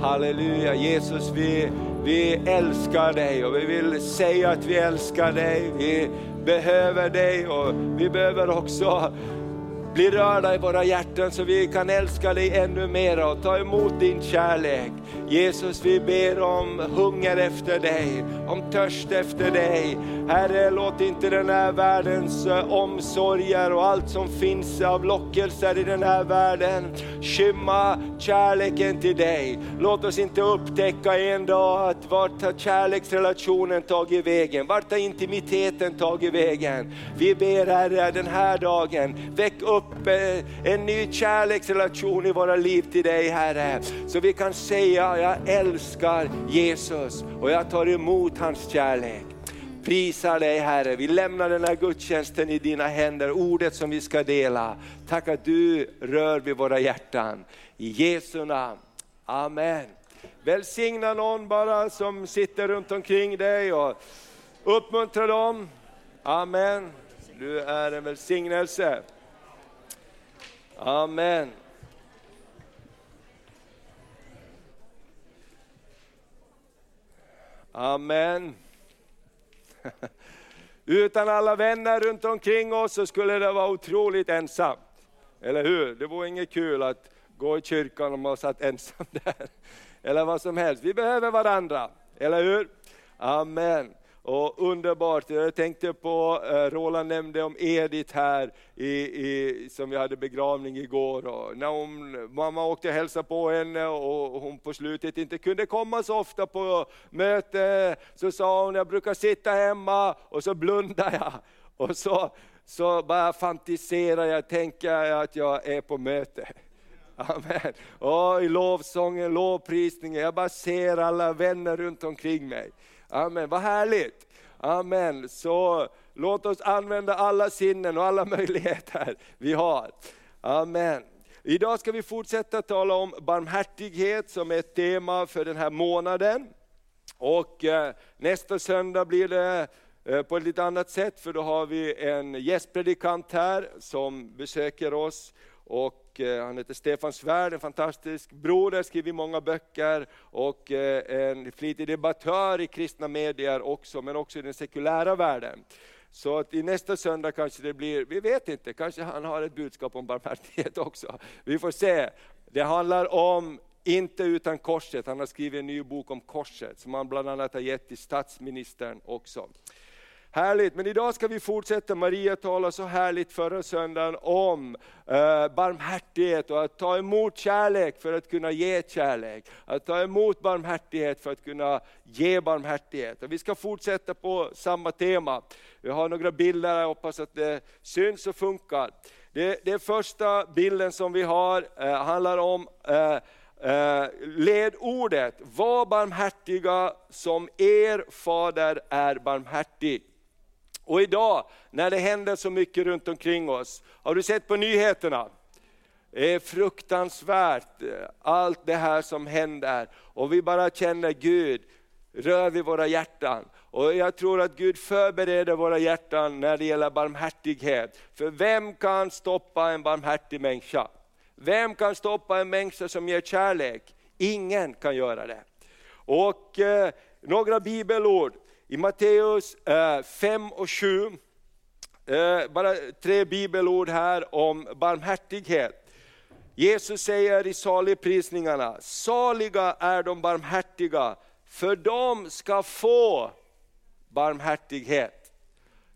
Halleluja, Jesus vi, vi älskar dig och vi vill säga att vi älskar dig. Vi behöver dig och vi behöver också bli rörda i våra hjärtan så vi kan älska dig ännu mer och ta emot din kärlek. Jesus, vi ber om hunger efter dig, om törst efter dig. Herre, låt inte den här världens eh, omsorger och allt som finns av lockelser i den här världen skymma kärleken till dig. Låt oss inte upptäcka en dag att vart har kärleksrelationen tagit vägen? Vart har intimiteten tagit vägen? Vi ber Herre den här dagen, väck upp upp en ny kärleksrelation i våra liv till dig Herre. Så vi kan säga, jag älskar Jesus och jag tar emot hans kärlek. Prisar dig Herre, vi lämnar den här gudstjänsten i dina händer, ordet som vi ska dela. Tack att du rör vid våra hjärtan. I Jesu namn, Amen. Välsigna någon bara som sitter runt omkring dig och uppmuntra dem. Amen. Du är en välsignelse. Amen. Amen. Utan alla vänner runt omkring oss så skulle det vara otroligt ensamt. Eller hur? Det vore inget kul att gå i kyrkan och man satt ensam där. Eller vad som helst. Vi behöver varandra, eller hur? Amen. Och underbart, jag tänkte på, eh, Roland nämnde om Edith här, i, i, som vi hade begravning igår. Och när hon, mamma åkte och hälsade på henne och hon på slutet inte kunde komma så ofta på möte, så sa hon, jag brukar sitta hemma och så blundar jag. Och så, så bara fantiserar jag, tänker jag att jag är på möte. Amen. Och I lovsången, lovprisningen, jag bara ser alla vänner runt omkring mig. Amen, vad härligt. Amen. Så låt oss använda alla sinnen och alla möjligheter vi har. Amen. Idag ska vi fortsätta tala om barmhärtighet som är ett tema för den här månaden. Och eh, nästa söndag blir det eh, på ett lite annat sätt, för då har vi en gästpredikant här som besöker oss. Och och eh, han heter Stefan Svärd, en fantastisk broder, skriver många böcker och eh, en flitig debattör i kristna medier också, men också i den sekulära världen. Så att i nästa söndag kanske det blir, vi vet inte, kanske han har ett budskap om barmhärtighet också. Vi får se. Det handlar om inte utan korset, han har skrivit en ny bok om korset, som han bland annat har gett till statsministern också. Härligt, men idag ska vi fortsätta. Maria talade så härligt förra söndagen om eh, barmhärtighet och att ta emot kärlek för att kunna ge kärlek. Att ta emot barmhärtighet för att kunna ge barmhärtighet. Och vi ska fortsätta på samma tema. Vi har några bilder, jag hoppas att det syns och funkar. Det, det första bilden som vi har eh, handlar om eh, eh ledordet, var barmhärtiga som er fader är barmhärtig. Och idag, när det händer så mycket runt omkring oss, har du sett på nyheterna? Det är fruktansvärt, eh, allt det här som händer. Och vi bara känner Gud, rör vid våra hjärtan. Och jag tror att Gud förbereder våra hjärtan när det gäller barmhärtighet. För vem kan stoppa en barmhärtig människa? Vem kan stoppa en människa som ger kärlek? Ingen kan göra det. Och eh, några bibelord. I Matteus eh, 5 och 7, eh, bara tre bibelord här om barmhärtighet. Jesus säger i saligprisningarna, saliga är de barmhärtiga, för de ska få barmhärtighet.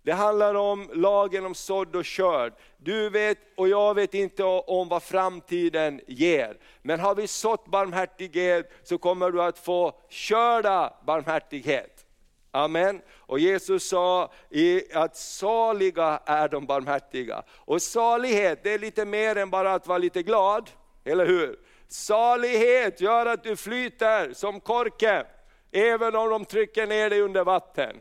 Det handlar om lagen om sådd och körd. Du vet och jag vet inte om vad framtiden ger. Men har vi sått barmhärtighet så kommer du att få körda barmhärtighet. Amen. Och Jesus sa att saliga är de barmhärtiga. Och salighet, det är lite mer än bara att vara lite glad, eller hur? Salighet gör att du flyter som korken, även om de trycker ner dig under vatten.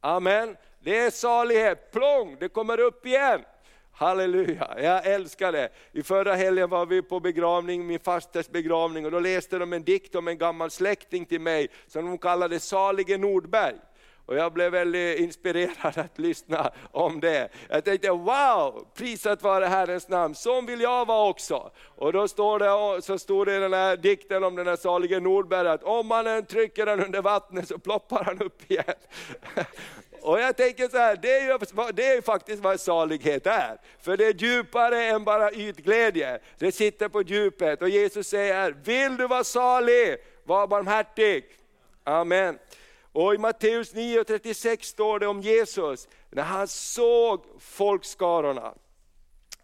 Amen. Det är salighet, plong, det kommer upp igen. Halleluja, jag älskar det. I förra helgen var vi på begravning, min fasters begravning, och då läste de en dikt om en gammal släkting till mig, som de kallade Salige Nordberg. Och jag blev väldigt inspirerad att lyssna om det. Jag tänkte wow, prisat vare Herrens namn, sån vill jag vara också. Och då står det, så stod det i den här dikten om den här salige Nordberg, att om man trycker den under vattnet så ploppar han upp igen. Och jag tänker så här, det är ju, det är ju faktiskt vad salighet är. För det är djupare än bara ytglädje. Det sitter på djupet och Jesus säger, vill du vara salig, var barmhärtig. Amen. Och i Matteus 9.36 står det om Jesus, när han såg folkskarorna,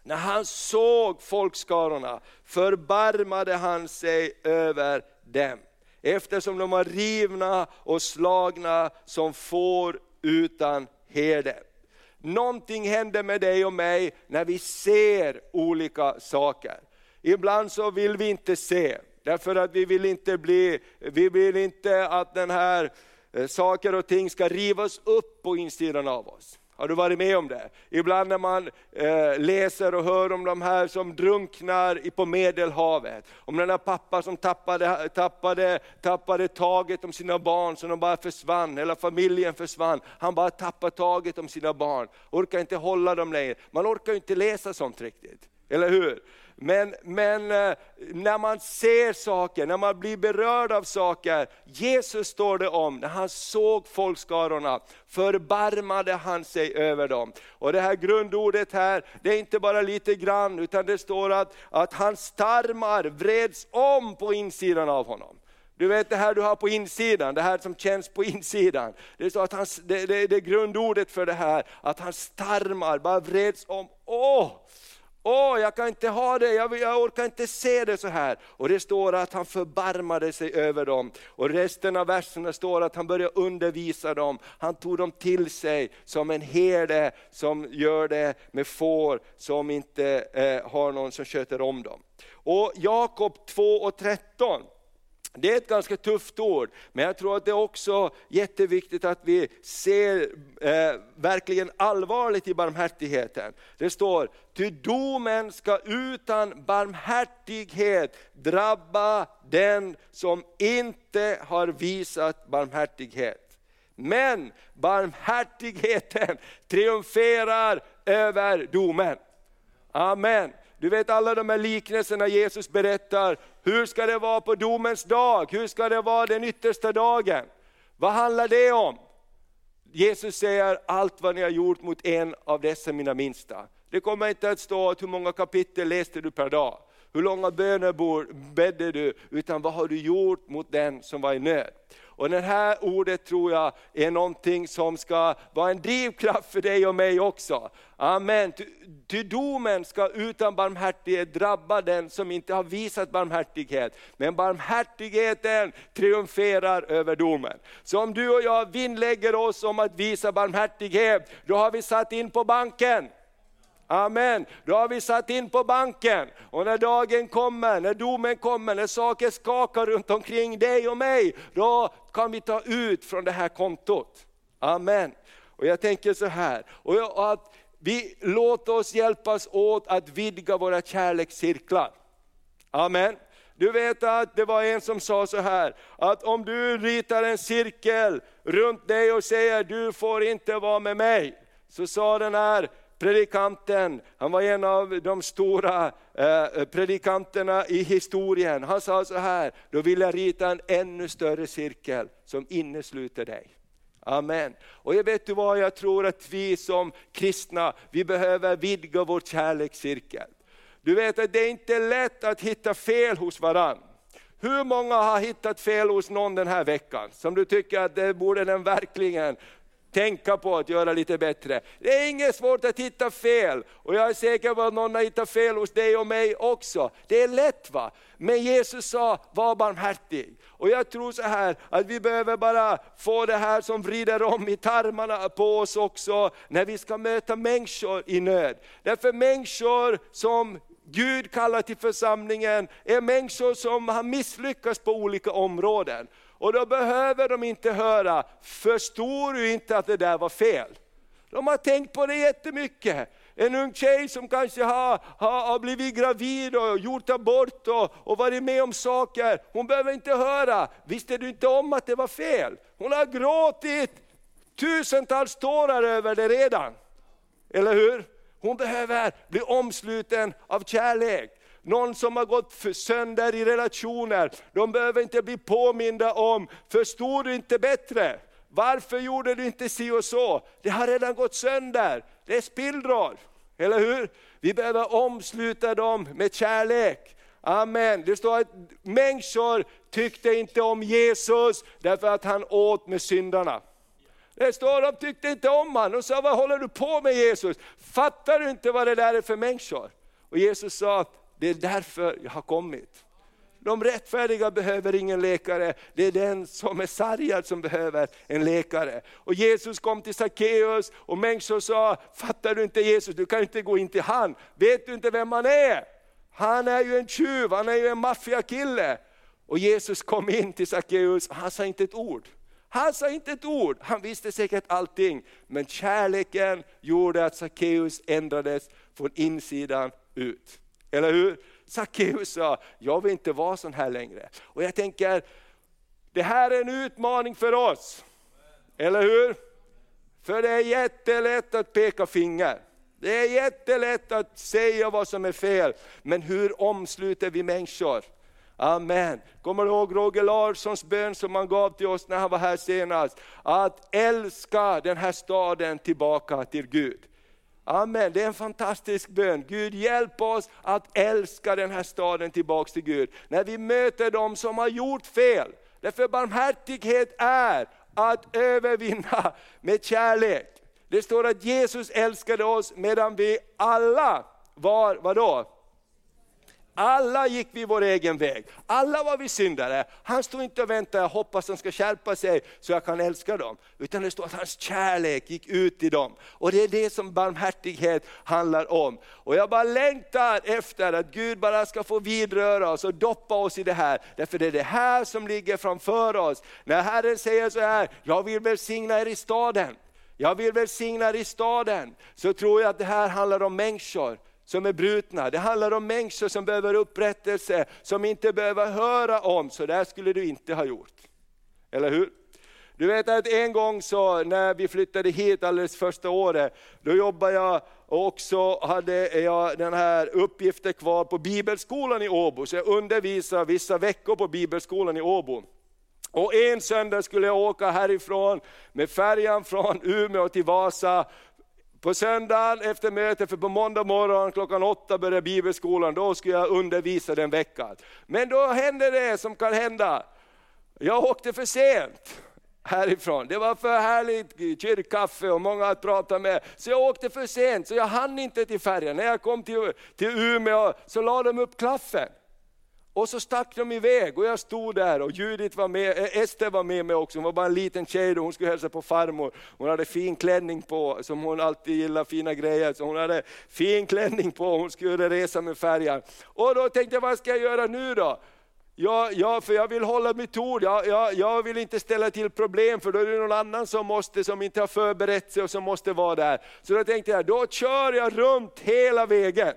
när han såg folkskarorna förbarmade han sig över dem. Eftersom de var rivna och slagna som får utan herde. Någonting händer med dig och mig när vi ser olika saker. Ibland så vill vi inte se, därför att vi vill inte bli, vi vill inte att den här eh, saker och ting ska rivas upp på insidan av oss. Har du varit med om det? Ibland när man eh, läser och hör om de här som drunknar på Medelhavet, om den där pappa som tappade, tappade, tappade taget om sina barn så de bara försvann, hela familjen försvann. Han bara tappade taget om sina barn, orkar inte hålla dem längre. Man orkar inte läsa sånt riktigt, eller hur? Men, men eh, när man ser saker, när man blir berörd av saker, Jesus står det om, när han såg folkskarorna, förbarmade han sig över dem. Och det här grundordet här, det är inte bara lite grann, utan det står att, att hans tarmar vreds om på insidan av honom. Du vet det här du har på insidan, det här som känns på insidan. Det är, så att hans, det, det, det är grundordet för det här, att hans tarmar bara vreds om. Åh! Åh, jag kan inte ha det, jag, jag orkar inte se det så här. Och det står att han förbarmade sig över dem. Och resten av verserna står att han började undervisa dem. Han tog dem till sig som en herde som gör det med får som inte eh, har någon som sköter om dem. Och Jakob 2 och 13 det är ett ganska tufft ord, men jag tror att det är också jätteviktigt att vi ser eh, verkligen allvarligt i barmhärtigheten. Det står, ty domen ska utan barmhärtighet drabba den som inte har visat barmhärtighet. Men barmhärtigheten triumferar över domen. Amen. Du vet alla de här liknelserna Jesus berättar, hur ska det vara på domens dag? Hur ska det vara den yttersta dagen? Vad handlar det om? Jesus säger, allt vad ni har gjort mot en av dessa mina minsta. Det kommer inte att stå att hur många kapitel läste du per dag, hur långa bönebord bäddade du, utan vad har du gjort mot den som var i nöd. Och det här ordet tror jag är någonting som ska vara en drivkraft för dig och mig också. Amen. Ty domen ska utan barmhärtighet drabba den som inte har visat barmhärtighet. Men barmhärtigheten triumferar över domen. Så om du och jag vinnlägger oss om att visa barmhärtighet, då har vi satt in på banken. Amen. Då har vi satt in på banken. Och när dagen kommer, när domen kommer, när saker skakar runt omkring dig och mig, då kan vi ta ut från det här kontot. Amen. Och jag tänker så här, och att vi låter oss hjälpas åt att vidga våra kärlekscirklar. Amen. Du vet att det var en som sa så här, att om du ritar en cirkel runt dig och säger du får inte vara med mig, så sa den här predikanten, han var en av de stora eh, predikanterna i historien. Han sa så här, då vill jag rita en ännu större cirkel som innesluter dig. Amen. Och jag vet du vad, jag tror att vi som kristna, vi behöver vidga vår kärlekscirkel. Du vet att det är inte lätt att hitta fel hos varann. Hur många har hittat fel hos någon den här veckan, som du tycker att det borde den verkligen tänka på att göra lite bättre. Det är inget svårt att hitta fel, och jag är säker på att någon har hittat fel hos dig och mig också. Det är lätt va? Men Jesus sa, var barmhärtig. Och jag tror så här, att vi behöver bara få det här som vrider om i tarmarna på oss också, när vi ska möta människor i nöd. Därför människor som Gud kallar till församlingen, är människor som har misslyckats på olika områden. Och då behöver de inte höra, förstår du inte att det där var fel? De har tänkt på det jättemycket. En ung tjej som kanske har, har, har blivit gravid och gjort abort och, och varit med om saker. Hon behöver inte höra, visste du inte om att det var fel? Hon har gråtit tusentals tårar över det redan. Eller hur? Hon behöver bli omsluten av kärlek. Någon som har gått sönder i relationer, de behöver inte bli påminda om, förstod du inte bättre? Varför gjorde du inte si och så? Det har redan gått sönder, det är spillror. Eller hur? Vi behöver omsluta dem med kärlek. Amen. Det står att människor tyckte inte om Jesus därför att han åt med syndarna. Det står att de tyckte inte om honom och sa, vad håller du på med Jesus? Fattar du inte vad det där är för människor? Och Jesus sa, det är därför jag har kommit. De rättfärdiga behöver ingen läkare, det är den som är sargad som behöver en läkare. Och Jesus kom till Sackeus och människor sa, fattar du inte Jesus, du kan inte gå in till han. Vet du inte vem han är? Han är ju en tjuv, han är ju en maffiakille. Och Jesus kom in till Sackeus och han sa inte ett ord. Han sa inte ett ord, han visste säkert allting. Men kärleken gjorde att Sackeus ändrades från insidan ut. Eller hur? Sackeus sa, jag vill inte vara sån här längre. Och jag tänker, det här är en utmaning för oss. Eller hur? För det är jättelätt att peka finger. Det är jättelätt att säga vad som är fel, men hur omsluter vi människor? Amen. Kommer du ihåg Roger Larssons bön som han gav till oss när han var här senast? Att älska den här staden tillbaka till Gud. Amen, det är en fantastisk bön. Gud hjälp oss att älska den här staden tillbaks till Gud. När vi möter dem som har gjort fel. Därför barmhärtighet är att övervinna med kärlek. Det står att Jesus älskade oss medan vi alla var, vadå? Alla gick vi vår egen väg. Alla var vi syndare. Han stod inte och väntade, jag hoppas de ska skärpa sig så jag kan älska dem. Utan det står att hans kärlek gick ut i dem. Och det är det som barmhärtighet handlar om. Och jag bara längtar efter att Gud bara ska få vidröra oss och doppa oss i det här. Därför det är det här som ligger framför oss. När Herren säger så här, jag vill välsigna er i staden. Jag vill välsigna er i staden. Så tror jag att det här handlar om människor som är brutna. Det handlar om människor som behöver upprättelse, som inte behöver höra om, så där skulle du inte ha gjort. Eller hur? Du vet att en gång så när vi flyttade hit alldeles första året, då jobbade jag och också hade jag den här uppgiften kvar på bibelskolan i Åbo, så jag undervisade vissa veckor på bibelskolan i Åbo. Och en söndag skulle jag åka härifrån med färjan från Umeå till Vasa på söndagen efter mötet, för på måndag morgon klockan åtta börjar bibelskolan, då ska jag undervisa den veckan. Men då hände det som kan hända. Jag åkte för sent härifrån. Det var för härligt kyrkkaffe och många att prata med. Så jag åkte för sent, så jag hann inte till färjan. När jag kom till, till Umeå så la de upp klaffen. Och så stack de iväg och jag stod där och Judith var med, eh, Ester var med mig också, hon var bara en liten tjej då, hon skulle hälsa på farmor. Hon hade fin klänning på, som hon alltid gillar, fina grejer. Så hon hade fin klänning på, hon skulle resa med färjan. Och då tänkte jag, vad ska jag göra nu då? Ja, ja, för jag vill hålla mitt ord, ja, ja, jag vill inte ställa till problem för då är det någon annan som måste, som inte har förberett sig och som måste vara där. Så då tänkte jag, då kör jag runt hela vägen.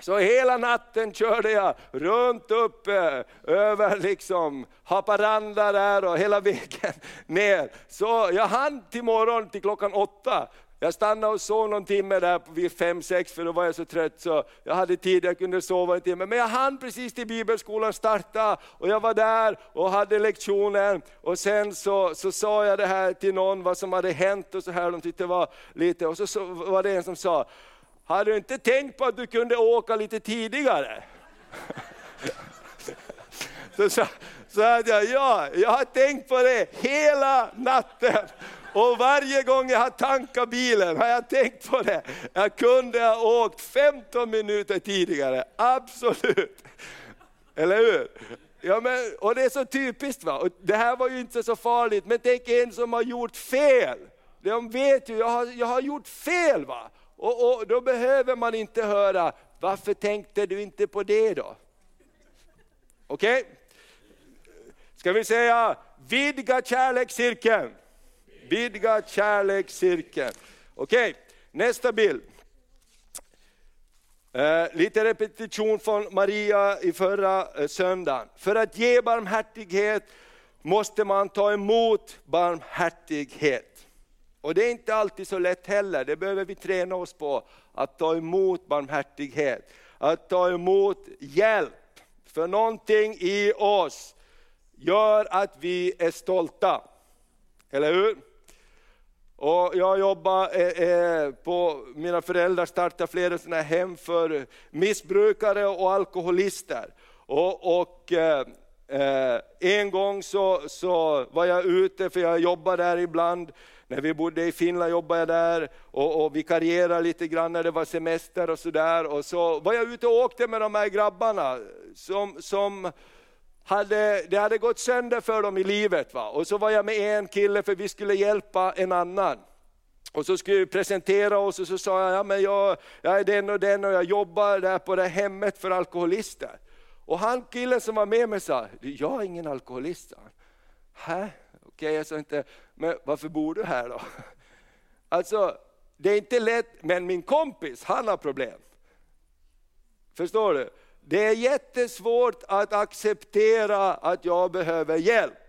Så hela natten körde jag runt uppe över liksom Haparanda där och hela vägen ner. Så jag hann till morgon till klockan åtta. Jag stannade och sov någon timme där vid fem, sex för då var jag så trött så jag hade tid, jag kunde sova en timme. Men jag hann precis till bibelskolan starta och jag var där och hade lektionen. Och sen så, så sa jag det här till någon vad som hade hänt och så här, de tyckte det var lite, och så, så var det en som sa, har du inte tänkt på att du kunde åka lite tidigare? Så sa så jag, ja, jag har tänkt på det hela natten. Och varje gång jag har tankat bilen har jag tänkt på det. Jag kunde ha åkt 15 minuter tidigare, absolut. Eller hur? Ja, men, och det är så typiskt. Va? Och det här var ju inte så farligt, men tänk en som har gjort fel. De vet ju, jag har, jag har gjort fel. va? Och, och då behöver man inte höra, varför tänkte du inte på det då? Okej? Okay? Ska vi säga, vidga kärlekscirkeln. Vidga kärlekscirkeln. Okej, okay. nästa bild. Eh, lite repetition från Maria i förra eh, söndagen. För att ge barmhärtighet måste man ta emot barmhärtighet. Och det är inte alltid så lätt heller, det behöver vi träna oss på, att ta emot barmhärtighet. Att ta emot hjälp, för någonting i oss gör att vi är stolta. Eller hur? Och jag jobbar eh, eh, på, mina föräldrar startade flera sådana hem för missbrukare och alkoholister. Och, och eh, eh, en gång så, så var jag ute, för jag jobbar där ibland, när vi bodde i Finland jobbade jag där och, och vikarierade lite grann när det var semester och sådär. Och så var jag ute och åkte med de här grabbarna som, som hade, det hade gått sönder för dem i livet. Va? Och så var jag med en kille för vi skulle hjälpa en annan. Och så skulle vi presentera oss och så sa jag, ja, men jag, jag är den och den och jag jobbar där på det här hemmet för alkoholister. Och han killen som var med mig sa, jag är ingen alkoholist. Hä? Okej, okay, jag sa inte, men varför bor du här då? Alltså, det är inte lätt, men min kompis, han har problem. Förstår du? Det är jättesvårt att acceptera att jag behöver hjälp.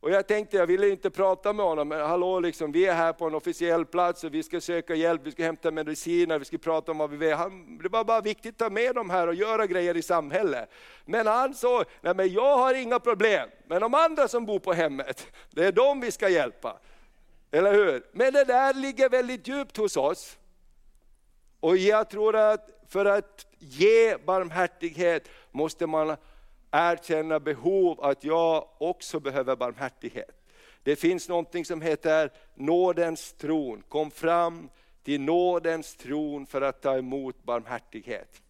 Och jag tänkte, jag ville inte prata med honom, men hallå, liksom, vi är här på en officiell plats och vi ska söka hjälp, vi ska hämta mediciner, vi ska prata om vad vi vill. Han, det var bara viktigt att ta med dem här och göra grejer i samhället. Men han sa, nej men jag har inga problem, men de andra som bor på hemmet, det är dem vi ska hjälpa. Eller hur? Men det där ligger väldigt djupt hos oss. Och jag tror att för att ge barmhärtighet måste man erkänna behov att jag också behöver barmhärtighet. Det finns någonting som heter nådens tron. Kom fram till nådens tron för att ta emot barmhärtighet.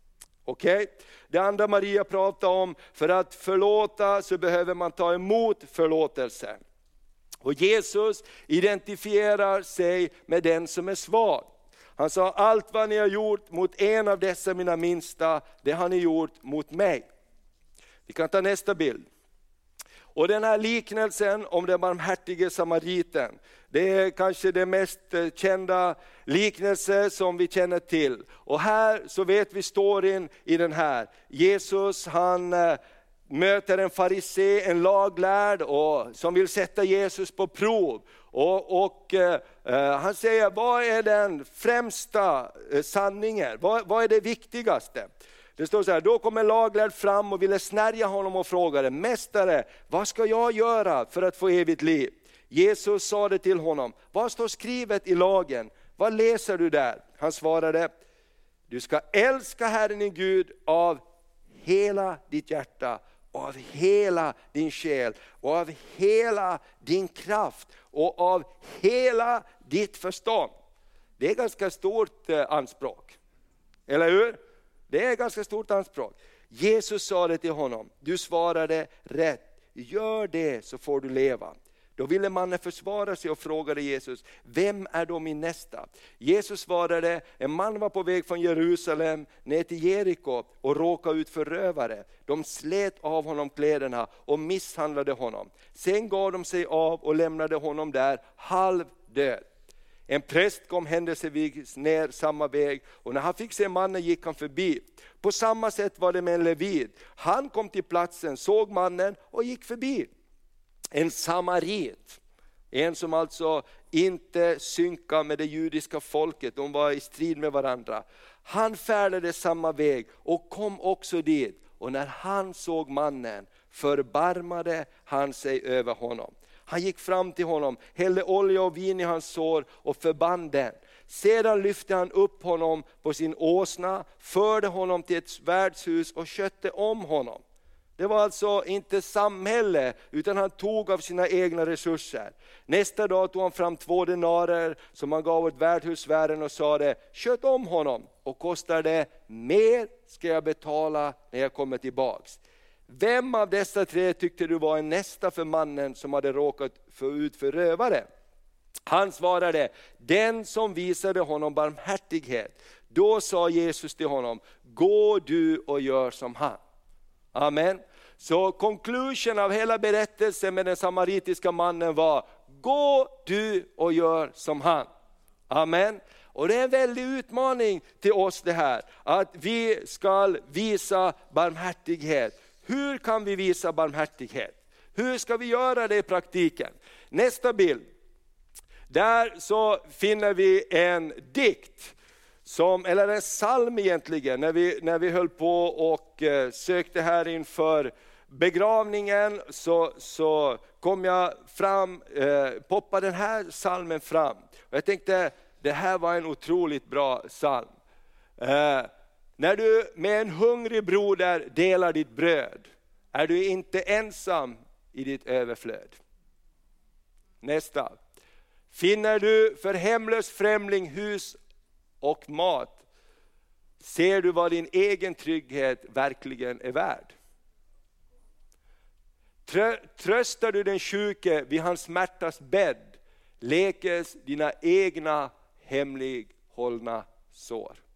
Okej? Okay? Det andra Maria pratade om, för att förlåta så behöver man ta emot förlåtelse. Och Jesus identifierar sig med den som är svag. Han sa, allt vad ni har gjort mot en av dessa mina minsta, det har ni gjort mot mig. Vi kan ta nästa bild. Och den här liknelsen om den barmhärtige samariten, det är kanske den mest eh, kända liknelse som vi känner till. Och här så vet vi storyn i den här. Jesus han eh, möter en farisé, en laglärd, och, som vill sätta Jesus på prov. Och, och eh, eh Han säger, vad är den främsta sanningen? Vad, vad är det viktigaste? Det står så här, då kom en laglärd fram och ville snärja honom och frågade, Mästare, vad ska jag göra för att få evigt liv? Jesus sade till honom, vad står skrivet i lagen? Vad läser du där? Han svarade, du ska älska Herren din Gud av hela ditt hjärta, av hela din själ och av hela din kraft och av hela ditt förstånd. Det är ganska stort eh, anspråk, eller hur? Det är ganska stort anspråk. Jesus sa det till honom, du svarade rätt, gör det så får du leva. Då ville mannen försvara sig och frågade Jesus, vem är då min nästa? Jesus svarade, en man var på väg från Jerusalem ner till Jeriko och råkade ut för rövare. De slet av honom kläderna och misshandlade honom. Sen gav de sig av och lämnade honom där halv död. En präst kom händelsevis ner samma väg och när han fick se mannen gick han förbi. På samma sätt var det med en levit. Han kom till platsen, såg mannen och gick förbi en samarit. En som alltså inte synkade med det judiska folket, de var i strid med varandra. Han färdade samma väg och kom också dit. Och när han såg mannen förbarmade han sig över honom. Han gick fram till honom, hällde olja och vin i hans sår och förband den. Sedan lyfte han upp honom på sin åsna, förde honom till ett värdshus och skötte om honom. Det var alltså inte samhälle, utan han tog av sina egna resurser. Nästa dag tog han fram två denarer som han gav åt värdhusvärden och sade, sköt om honom och kostar det mer ska jag betala när jag kommer tillbaks. Vem av dessa tre tyckte du var en nästa för mannen som hade råkat få ut för rövare? Han svarade, den som visade honom barmhärtighet. Då sa Jesus till honom, gå du och gör som han. Amen. Så conclusion av hela berättelsen med den samaritiska mannen var, gå du och gör som han. Amen. Och det är en väldig utmaning till oss det här, att vi ska visa barmhärtighet. Hur kan vi visa barmhärtighet? Hur ska vi göra det i praktiken? Nästa bild. Där så finner vi en dikt, som, eller en psalm egentligen, när vi, när vi höll på och eh, sökte här inför begravningen så, så kom jag fram, eh, poppade den här salmen fram. Och jag tänkte, det här var en otroligt bra psalm. Eh, när du med en hungrig broder delar ditt bröd, är du inte ensam i ditt överflöd. Nästa. Finner du för hemlös främling hus och mat, ser du vad din egen trygghet verkligen är värd. Tröstar du den sjuke vid hans smärtas bädd, lekes dina egna hemlighållna sår.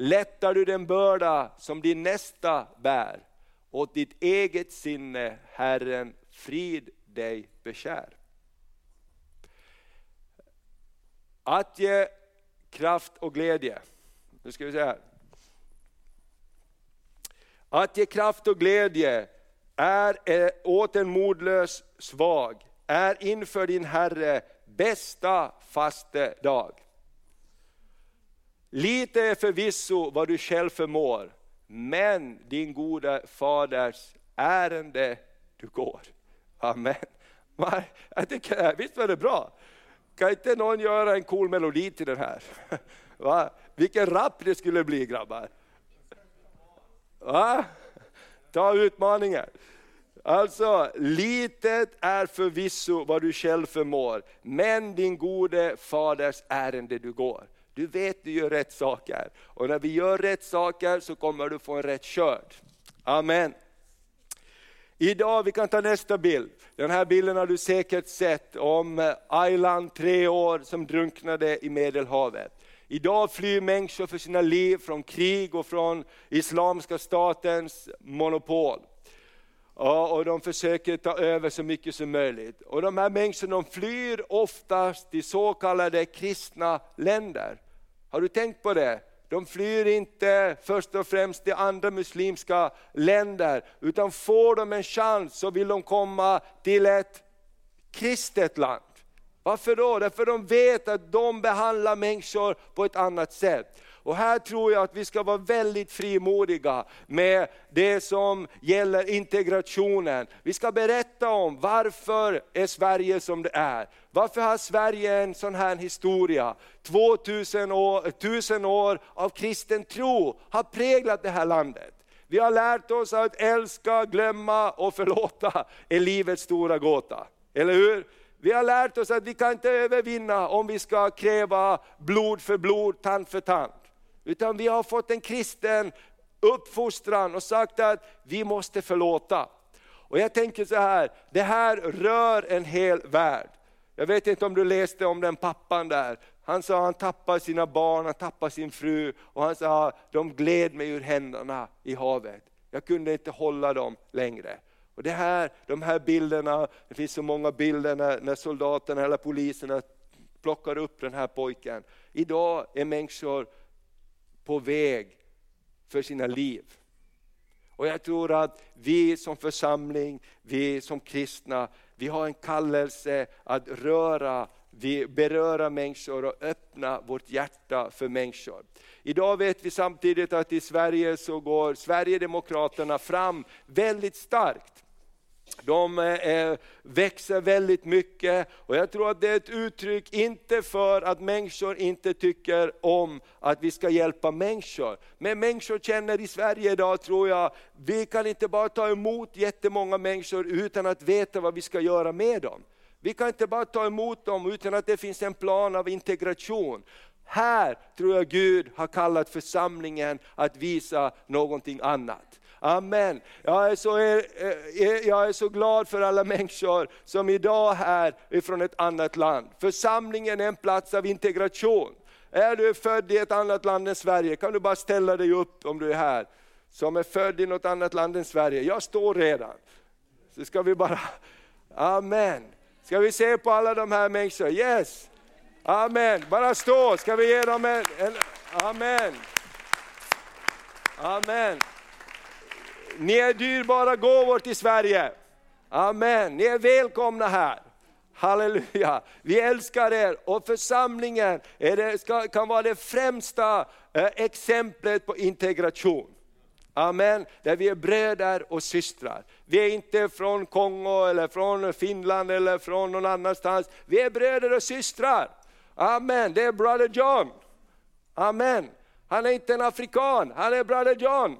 Lättar du den börda som din nästa bär, åt ditt eget sinne Herren frid dig bekär. Att ge kraft och glädje. Nu ska vi se här. Att ge kraft och glädje är eh, åt en modlös svag, är inför din Herre bästa faste dag. Lite är förvisso vad du själv förmår, men din goda faders ärende du går. Amen. Jag tycker, visst var det bra? Kan inte någon göra en cool melodi till den här? Va? Vilken rapp det skulle bli grabbar. Va? Ta utmaningen. Alltså, litet är förvisso vad du själv förmår, men din gode faders ärende du går. Du vet du gör rätt saker, och när vi gör rätt saker så kommer du få en rätt körd. Amen. Idag, vi kan ta nästa bild. Den här bilden har du säkert sett om eh, Aylan, tre år, som drunknade i Medelhavet. Idag flyr människor för sina liv från krig och från Islamiska statens monopol. Och de försöker ta över så mycket som möjligt. Och de här människorna de flyr oftast till så kallade kristna länder. Har du tänkt på det? De flyr inte först och främst till andra muslimska länder, utan får de en chans så vill de komma till ett kristet land. Varför då? Därför de vet att de behandlar människor på ett annat sätt. Och här tror jag att vi ska vara väldigt frimodiga med det som gäller integrationen. Vi ska berätta om varför är Sverige som det är. Varför har Sverige en sån här historia? 2000 år, 1000 år av kristen tro har präglat det här landet. Vi har lärt oss att älska, glömma och förlåta är livets stora gåta. Eller hur? Vi har lärt oss att vi kan inte övervinna om vi ska kräva blod för blod, tand för tand. Utan vi har fått en kristen uppfostran och sagt att vi måste förlåta. Och jag tänker så här, det här rör en hel värld. Jag vet inte om du läste om den pappan där. Han sa att han tappade sina barn, han tappade sin fru och han sa de gled mig ur händerna i havet. Jag kunde inte hålla dem längre. Och det här, de här bilderna, det finns så många bilder när, när soldaterna eller poliserna plockar upp den här pojken. Idag är människor på väg för sina liv. Och jag tror att vi som församling, vi som kristna, vi har en kallelse att röra, vi beröra människor och öppna vårt hjärta för människor. Idag vet vi samtidigt att i Sverige så går Sverigedemokraterna fram väldigt starkt. De eh, eh, växer väldigt mycket och jag tror att det är ett uttryck, inte för att människor inte tycker om att vi ska hjälpa människor. Men människor känner i Sverige idag, tror jag, vi kan inte bara ta emot jättemånga människor utan att veta vad vi ska göra med dem. Vi kan inte bara ta emot dem utan att det finns en plan av integration. Här tror jag Gud har kallat församlingen att visa någonting annat. Amen. Jag är, så, eh, eh, eh, jag är så glad för alla människor som idag är ifrån ett annat land. Församlingen är en plats av integration. Är du född i ett annat land än Sverige kan du bara ställa dig upp om du är här. Som är född i något annat land än Sverige. Jag står redan. Så ska vi bara, Amen. Ska vi se på alla de här människorna? Yes! Amen. Bara stå, ska vi ge dem en, en Amen. Amen ni är dyrbara gåvor till Sverige. Amen, ni är välkomna här. Halleluja, vi älskar er och församlingen är det, ska, kan vara det främsta eh, exemplet på integration. Amen, där vi är bröder och systrar. Vi är inte från Kongo eller från Finland eller från någon annanstans. Vi är bröder och systrar. Amen, det är brother John. Amen. Han är inte en afrikan, han är brother John.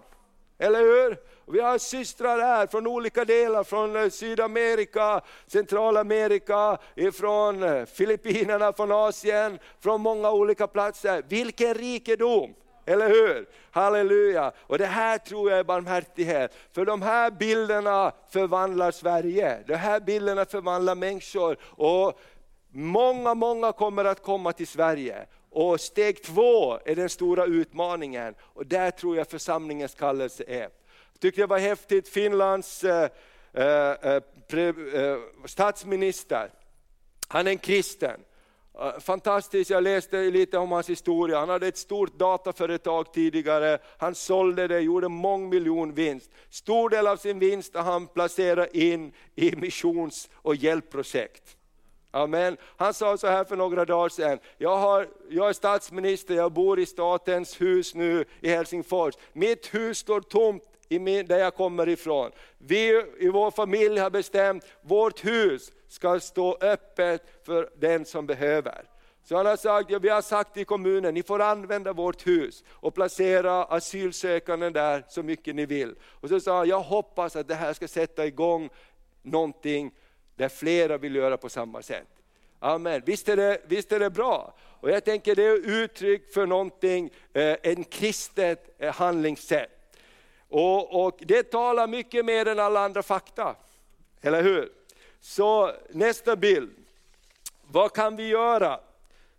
Eller hur? Vi har systrar här från olika delar, från eh, Sydamerika, Centralamerika, från eh, Filippinerna, från Asien, från många olika platser. Vilken rikedom! Eller hur? Halleluja! Och det här tror jag är barmhärtighet. För de här bilderna förvandlar Sverige. De här bilderna förvandlar människor. Och många, många kommer att komma till Sverige. Och steg två är den stora utmaningen. Och där tror jag församlingens kallelse är. Tyckte det var häftigt, Finlands eh, eh, eh, eh statsminister, han är en kristen. Eh, fantastiskt, jag läste lite om hans historia. Han hade ett stort dataföretag tidigare, han sålde det, gjorde mångmiljonvinst. Stor del av sin vinst har han placerat in i missions och hjälpprojekt. Amen. Han sa så här för några dagar sedan, jag, har, jag är statsminister, jag bor i statens hus nu i Helsingfors. Mitt hus står tomt i min, där jag kommer ifrån. Vi i vår familj har bestämt, vårt hus ska stå öppet för den som behöver. Så han har sagt, ja, vi har sagt till kommunen, ni får använda vårt hus och placera asylsökande där så mycket ni vill. Och så sa han, jag hoppas att det här ska sätta igång någonting där flera vill göra på samma sätt. Amen. Visst är det, visst är det bra? Och jag tänker det är uttryck för någonting, eh, en kristet eh, handlingssätt. Och, och det talar mycket mer än alla andra fakta, eller hur? Så nästa bild. Vad kan vi göra?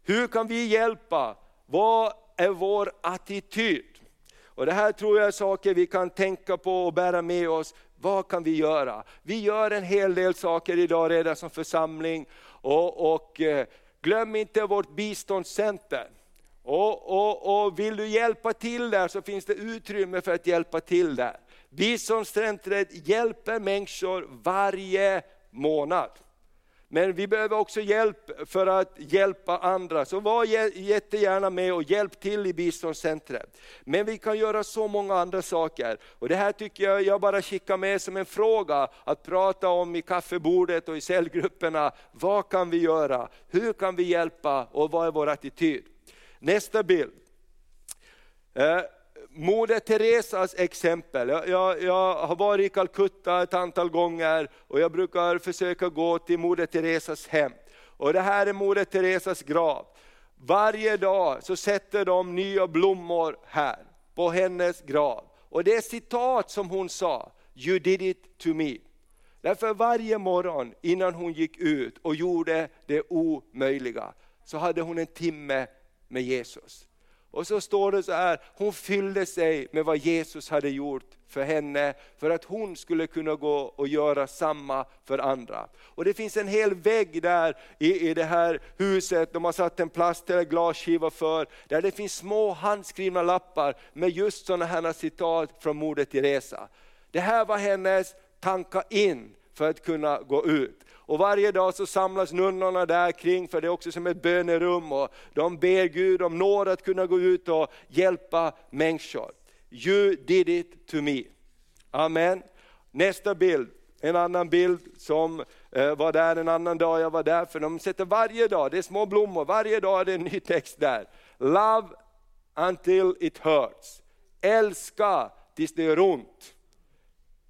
Hur kan vi hjälpa? Vad är vår attityd? Och Det här tror jag är saker vi kan tänka på och bära med oss. Vad kan vi göra? Vi gör en hel del saker idag redan som församling. Och, och eh, glöm inte vårt biståndscenter. Och, och, och vill du hjälpa till där så finns det utrymme för att hjälpa till där. Biståndscentret hjälper människor varje månad. Men vi behöver också hjälp för att hjälpa andra. Så var jättegärna med och hjälp till i biståndscentret. Men vi kan göra så många andra saker. Och det här tycker jag, jag bara skickar med som en fråga att prata om i kaffebordet och i cellgrupperna. Vad kan vi göra? Hur kan vi hjälpa och vad är vår attityd? Nästa bild. Eh, Moder Teresas exempel. Jag, jag, jag, har varit i Calcutta ett antal gånger och jag brukar försöka gå till Moder Teresas hem. Och det här är Moder Teresas grav. Varje dag så sätter de nya blommor här på hennes grav. Och det är citat som hon sa, You did it to me. Därför varje morgon innan hon gick ut och gjorde det omöjliga, så hade hon en timme med Jesus. Och så står det så här, hon fyllde sig med vad Jesus hade gjort för henne, för att hon skulle kunna gå och göra samma för andra. Och det finns en hel vägg där i, i det här huset, de har satt en plast eller glasskiva för, där det finns små handskrivna lappar med just sådana här citat från Moder Teresa. Det här var hennes tanka in för att kunna gå ut. Och varje dag så samlas nunnorna där kring, för det är också som ett bönerum, och de ber Gud om nåd att kunna gå ut och hjälpa människor. You did it to me. Amen. Nästa bild, en annan bild som eh, var där en annan dag jag var där, för de sätter varje dag, det är små blommor, varje dag är det en ny text där. Love until it hurts. Älska tills det gör ont.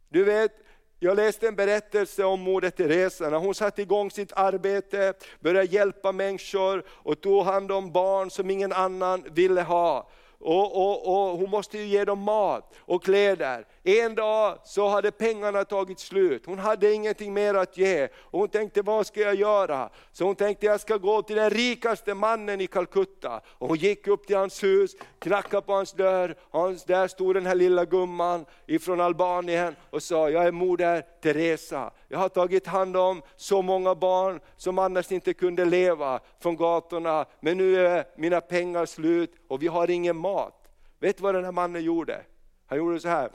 Du vet, jag läste en berättelse om Moder Teresa, när hon satte igång sitt arbete, började hjälpa människor och tog hand om barn som ingen annan ville ha. Och, och, och, hon måste ju ge dem mat och kläder. En dag så hade pengarna tagit slut, hon hade ingenting mer att ge. Och hon tänkte, vad ska jag göra? Så hon tänkte, jag ska gå till den rikaste mannen i Calcutta. Och hon gick upp till hans hus, knackade på hans dörr, hans, där stod den här lilla gumman ifrån Albanien och sa, jag är moder Teresa. Jag har tagit hand om så många barn som annars inte kunde leva från gatorna, men nu är mina pengar slut och vi har ingen mat. Vet du vad den här mannen gjorde? Han gjorde så här.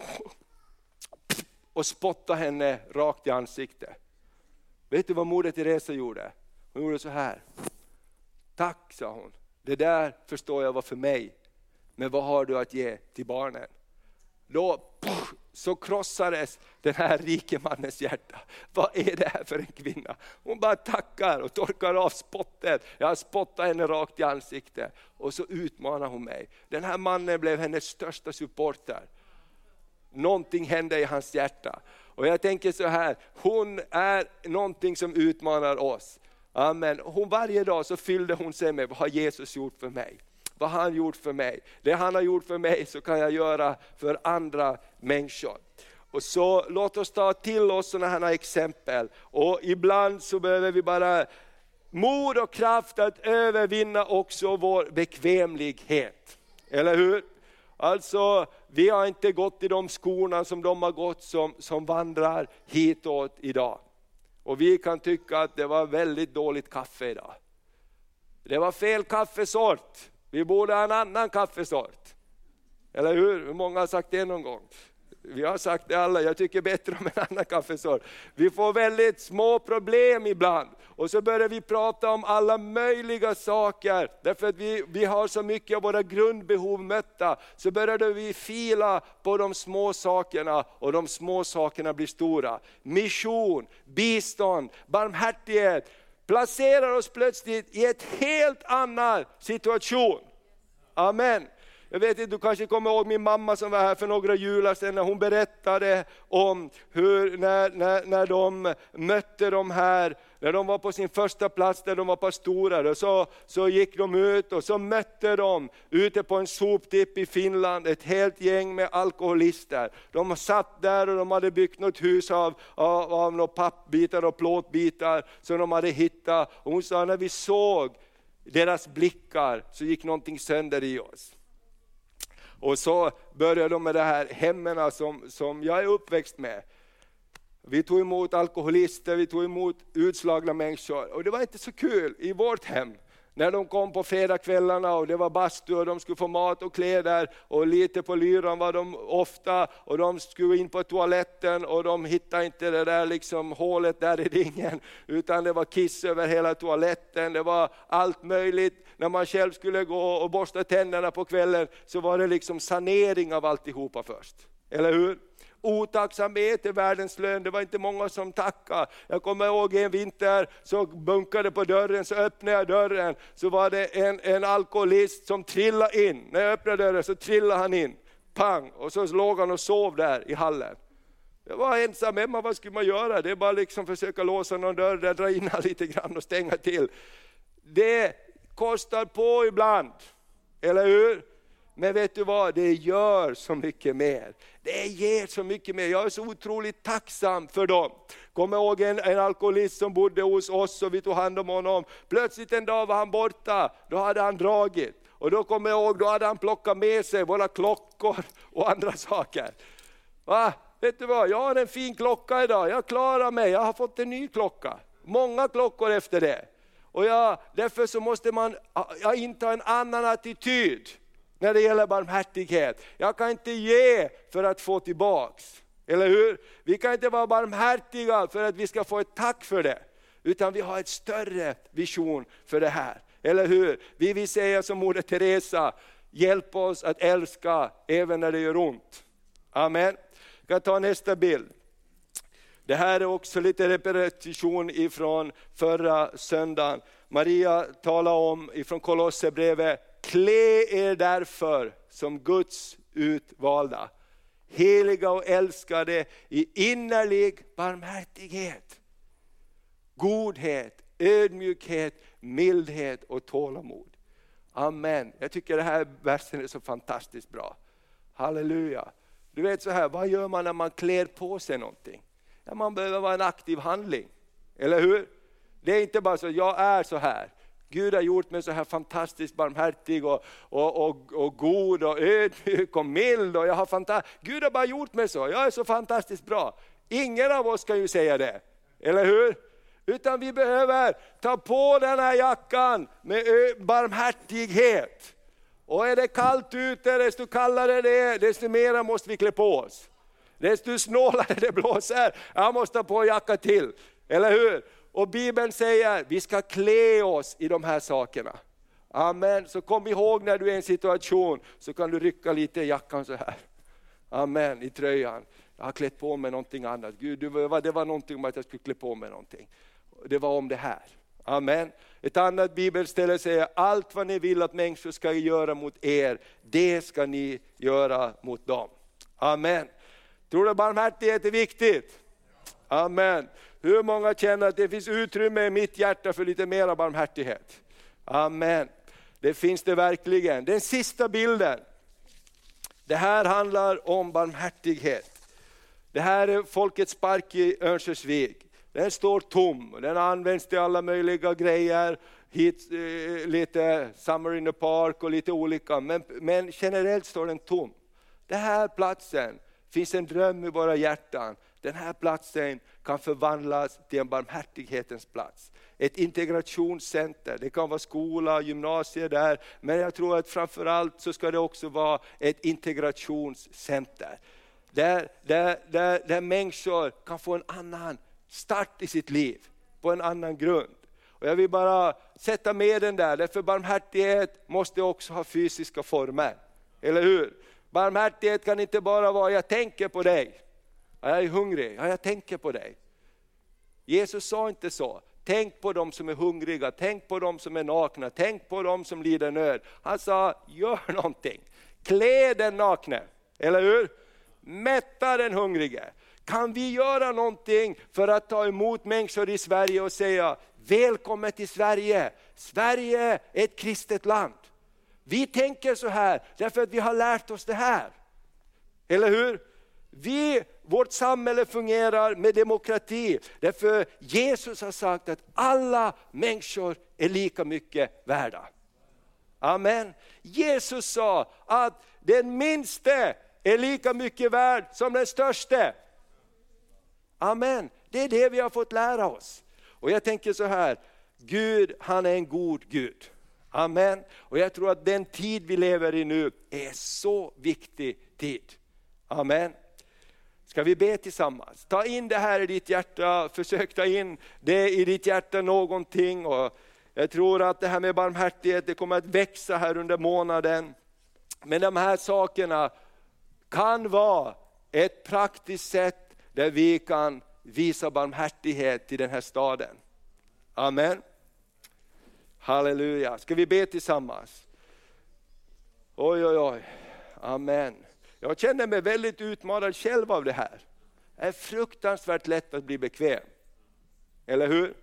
och spottade henne rakt i ansiktet. Vet du vad Moder Teresa gjorde? Hon gjorde så här. Tack, sa hon. Det där förstår jag var för mig. Men vad har du att ge till barnen? Då så krossades den här rike mannens hjärta. Vad är det här för en kvinna? Hon bara tackar och torkar av spottet. Jag spottar henne rakt i ansiktet. Och så utmanar hon mig. Den här mannen blev hennes största supporter. Någonting hände i hans hjärta. Och jag tänker så här, hon är någonting som utmanar oss. Amen. Hon, varje dag så fyllde hon sig med, vad har Jesus gjort för mig? Vad har han gjort för mig? Det han har gjort för mig så kan jag göra för andra människor. Och så låt oss ta till oss sådana här exempel. Och ibland så behöver vi bara mod och kraft att övervinna också vår bekvämlighet. Eller hur? Alltså, vi har inte gått i de skorna som de har gått som, som vandrar hitåt idag. Och vi kan tycka att det var väldigt dåligt kaffe idag. Det var fel kaffesort. Vi borde ha en annan kaffesort. Eller hur? Hur många har sagt det någon gång? Vi har sagt det alla, jag tycker bättre om en annan kaffesort. Vi får väldigt små problem ibland. Och så börjar vi prata om alla möjliga saker, därför att vi, vi har så mycket av våra grundbehov mötta. Så började vi fila på de små sakerna och de små sakerna blir stora. Mission, bistånd, barmhärtighet, placerar oss plötsligt i ett helt annan situation. Amen. Jag vet inte, du kanske kommer ihåg min mamma som var här för några jular sedan, när hon berättade om hur, när, när, när de mötte de här, när de var på sin första plats där de var pastorer, så, så gick de ut och så mötte de ute på en soptipp i Finland ett helt gäng med alkoholister. De satt där och de hade byggt något hus av, av, av några pappbitar och plåtbitar som de hade hittat. Och hon sa, när vi såg deras blickar så gick någonting sönder i oss. Och så började de med det här hemmen som, som jag är uppväxt med. Vi tog emot alkoholister, vi tog emot utslagna människor och det var inte så kul i vårt hem. När de kom på fredagskvällarna och det var bastu och de skulle få mat och kläder och lite på lyran var de ofta och de skulle in på toaletten och de hittade inte det där liksom hålet där i ringen utan det var kiss över hela toaletten, det var allt möjligt. När man själv skulle gå och borsta tänderna på kvällen så var det liksom sanering av alltihopa först. Eller hur? Otacksamhet är världens lön, det var inte många som tackade. Jag kommer ihåg en vinter, så bunkade på dörren, så öppnade jag dörren, så var det en, en alkoholist som trillade in. När jag öppnade dörren så trillade han in, pang, och så låg han och sov där i hallen. Jag var ensam hemma, vad skulle man göra? Det är bara liksom försöka låsa någon dörr, där, dra in lite grann och stänga till. Det kostar på ibland, eller hur? Men vet du vad, det gör så mycket mer. Det ger så mycket mer. Jag är så otroligt tacksam för dem. Kommer ihåg en, en alkoholist som bodde hos oss och vi tog hand om honom. Plötsligt en dag var han borta, då hade han dragit. Och då kommer jag ihåg, då hade han plockat med sig våra klockor och andra saker. Va? Vet du vad, jag har en fin klocka idag, jag klarar mig, jag har fått en ny klocka. Många klockor efter det. Och jag, därför så måste man jag inta en annan attityd när det gäller barmhärtighet. Jag kan inte ge för att få tillbaks. Eller hur? Vi kan inte vara barmhärtiga för att vi ska få ett tack för det. Utan vi har ett större vision för det här. Eller hur? Vi vill säga som Moder Teresa, hjälp oss att älska även när det gör ont. Amen. Jag kan ta nästa bild. Det här är också lite repetition ifrån förra söndagen. Maria talade om ifrån Kolosserbrevet Klä er därför som Guds utvalda, heliga och älskade i innerlig barmhärtighet, godhet, ödmjukhet, mildhet och tålamod. Amen. Jag tycker den här versen är så fantastiskt bra. Halleluja. Du vet så här, vad gör man när man klär på sig någonting? Ja, man behöver vara en aktiv handling, eller hur? Det är inte bara så, jag är så här. Gud har gjort mig så här fantastiskt barmhärtig och, och, och, och god och ödmjuk och mild. Och jag har fanta Gud har bara gjort mig så, jag är så fantastiskt bra. Ingen av oss kan ju säga det, eller hur? Utan vi behöver ta på den här jackan med barmhärtighet. Och är det kallt ute, desto kallare det är, desto mer måste vi klä på oss. Desto snålare det blåser, jag måste ha på en jacka till. Eller hur? Och Bibeln säger, vi ska klä oss i de här sakerna. Amen. Så kom ihåg när du är i en situation, så kan du rycka lite i jackan så här. Amen, i tröjan. Jag har klätt på mig någonting annat. Gud, det var, det var någonting om att jag skulle klä på mig någonting. Det var om det här. Amen. Ett annat bibelställe säger, allt vad ni vill att människor ska göra mot er, det ska ni göra mot dem. Amen. Tror du barmhärtighet är viktigt? Amen. Hur många känner att det finns utrymme i mitt hjärta för lite mer barmhärtighet? Amen. Det finns det verkligen. Den sista bilden. Det här handlar om barmhärtighet. Det här är Folkets park i Örnsköldsvik. Den står tom, den används till alla möjliga grejer, hit, eh, lite Summer in the Park och lite olika, men, men generellt står den tom. Den här platsen finns en dröm i våra hjärtan. Den här platsen kan förvandlas till en barmhärtighetens plats. Ett integrationscenter, det kan vara skola, gymnasier där, men jag tror att framförallt så ska det också vara ett integrationscenter. Där, där, där, där människor kan få en annan start i sitt liv, på en annan grund. Och jag vill bara sätta med den där, därför barmhärtighet måste också ha fysiska former. Eller hur? Barmhärtighet kan inte bara vara, jag tänker på dig. Jag är hungrig, ja, jag tänker på dig. Jesus sa inte så. Tänk på dem som är hungriga, tänk på dem som är nakna, tänk på dem som lider nöd. Han sa, gör någonting. Klä den nakne, eller hur? Mätta den hungrige. Kan vi göra någonting för att ta emot människor i Sverige och säga, välkommen till Sverige. Sverige är ett kristet land. Vi tänker så här därför att vi har lärt oss det här. Eller hur? Vi, vårt samhälle fungerar med demokrati, därför Jesus har sagt att alla människor är lika mycket värda. Amen. Jesus sa att den minste är lika mycket värd som den störste. Amen. Det är det vi har fått lära oss. Och jag tänker så här, Gud han är en god Gud. Amen. Och jag tror att den tid vi lever i nu är så viktig tid. Amen. Ska vi be tillsammans? Ta in det här i ditt hjärta, försök ta in det i ditt hjärta någonting. Och jag tror att det här med barmhärtighet det kommer att växa här under månaden. Men de här sakerna kan vara ett praktiskt sätt där vi kan visa barmhärtighet till den här staden. Amen. Halleluja. Ska vi be tillsammans? Oj, oj, oj. Amen. Jag känner mig väldigt utmanad själv av det här. Det är fruktansvärt lätt att bli bekväm. Eller hur?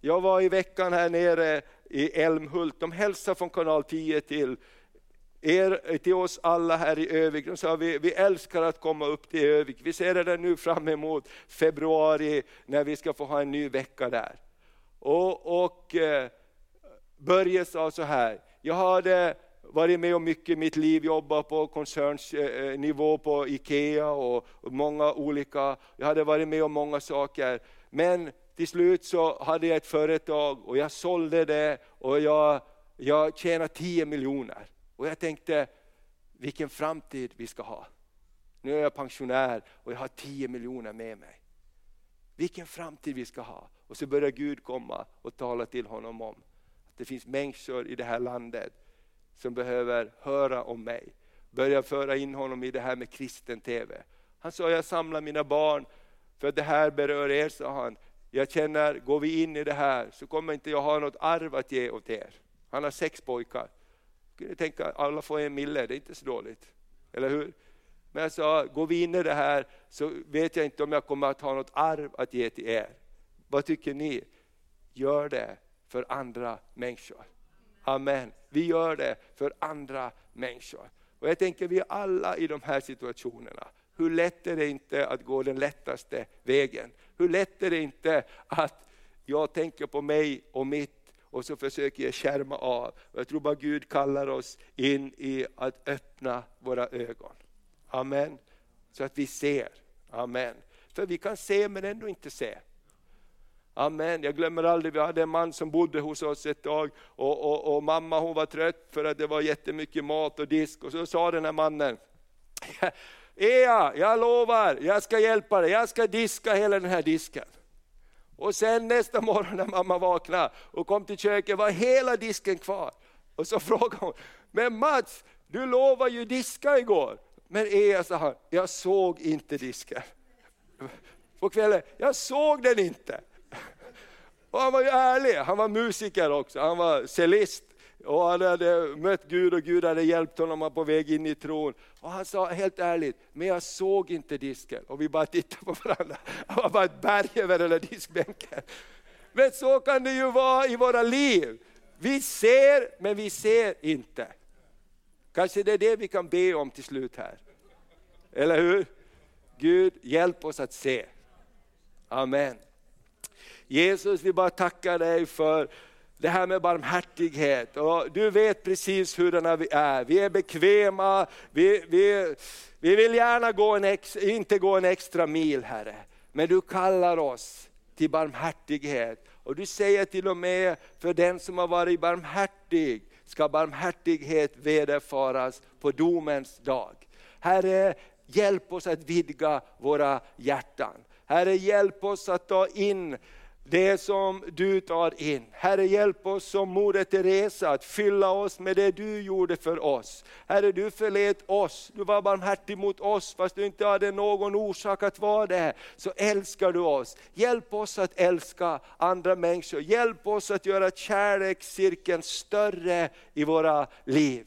Jag var i veckan här nere i Älmhult, de hälsade från kanal 10 till er, till oss alla här i Övik. De sa vi, vi älskar att komma upp till Övik. Vi ser det nu fram emot februari när vi ska få ha en ny vecka där. Och, och eh, Börje sa så här, jag hade varit med om mycket i mitt liv, jobbat på koncernsnivå på IKEA och många olika, jag hade varit med om många saker. Men till slut så hade jag ett företag och jag sålde det och jag, jag tjänade 10 miljoner. Och jag tänkte, vilken framtid vi ska ha. Nu är jag pensionär och jag har 10 miljoner med mig. Vilken framtid vi ska ha. Och så börjar Gud komma och tala till honom om att det finns människor i det här landet som behöver höra om mig. Börja föra in honom i det här med kristen TV. Han sa, jag samlar mina barn för att det här berör er, sa han. Jag känner, går vi in i det här så kommer inte jag ha något arv att ge åt er. Han har sex pojkar. Kunde tänka, alla får en mille, det är inte så dåligt. Eller hur? Men jag sa, går vi in i det här så vet jag inte om jag kommer att ha något arv att ge till er. Vad tycker ni? Gör det för andra människor. Amen. Vi gör det för andra människor. Och jag tänker vi är alla i de här situationerna, hur lätt är det inte att gå den lättaste vägen? Hur lätt är det inte att jag tänker på mig och mitt och så försöker jag skärma av. Jag tror bara Gud kallar oss in i att öppna våra ögon. Amen. Så att vi ser. Amen. För vi kan se men ändå inte se. Amen. Jag glömmer aldrig, vi hade en man som bodde hos oss ett tag och, och, och, mamma hon var trött för att det var jättemycket mat och disk och så sa den här mannen, Ea, jag lovar, jag ska hjälpa dig, jag ska diska hela den här disken. Och sen nästa morgon när mamma vaknade och kom till köket var hela disken kvar. Och så frågade hon, men Mats, du lovade ju diska igår. Men Ea sa han, jag såg inte disken. På kvällen, jag såg den inte. Och han var ju ärlig, han var musiker också, han var cellist. Och han hade mött Gud och Gud hade hjälpt honom på väg in i tron. Och han sa helt ärligt, men jag såg inte disken. Och vi bara tittade på varandra, det var bara ett berg över den där diskbänken. Men så kan det ju vara i våra liv. Vi ser, men vi ser inte. Kanske det är det vi kan be om till slut här. Eller hur? Gud, hjälp oss att se. Amen. Jesus, vi bara tackar dig för det här med barmhärtighet. Och du vet precis hurdana vi är. Vi är bekväma, vi, vi, vi vill gärna gå en ex, inte gå en extra mil Herre. Men du kallar oss till barmhärtighet. Och du säger till och med, för den som har varit barmhärtig ska barmhärtighet vederfaras på domens dag. Herre, hjälp oss att vidga våra hjärtan. Herre, hjälp oss att ta in det som du tar in. Herre hjälp oss som Moder Teresa att fylla oss med det du gjorde för oss. Herre du förlät oss, du var barmhärtig mot oss fast du inte hade någon orsak att vara det. Så älskar du oss. Hjälp oss att älska andra människor. Hjälp oss att göra kärlekscirkeln större i våra liv.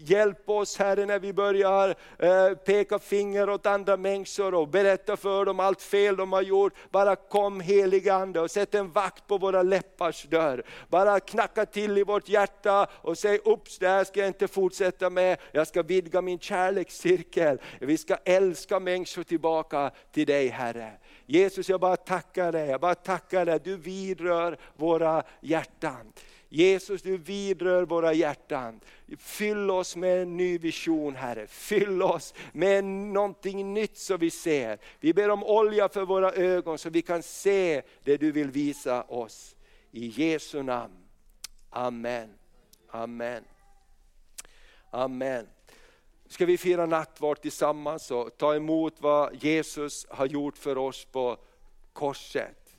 Hjälp oss Herre när vi börjar eh, peka finger åt andra människor och berätta för dem allt fel de har gjort. Bara kom heliga Ande och sätt en vakt på våra läppars dörr. Bara knacka till i vårt hjärta och säg ups det här ska jag inte fortsätta med. Jag ska vidga min kärlekscirkel. Vi ska älska människor tillbaka till dig Herre. Jesus jag bara tackar dig, jag bara tackar dig, du vidrör våra hjärtan. Jesus du vidrör våra hjärtan. Fyll oss med en ny vision Herre. Fyll oss med någonting nytt så vi ser. Vi ber om olja för våra ögon så vi kan se det du vill visa oss. I Jesu namn. Amen. Amen. Amen. Ska vi fira nattvard tillsammans och ta emot vad Jesus har gjort för oss på korset.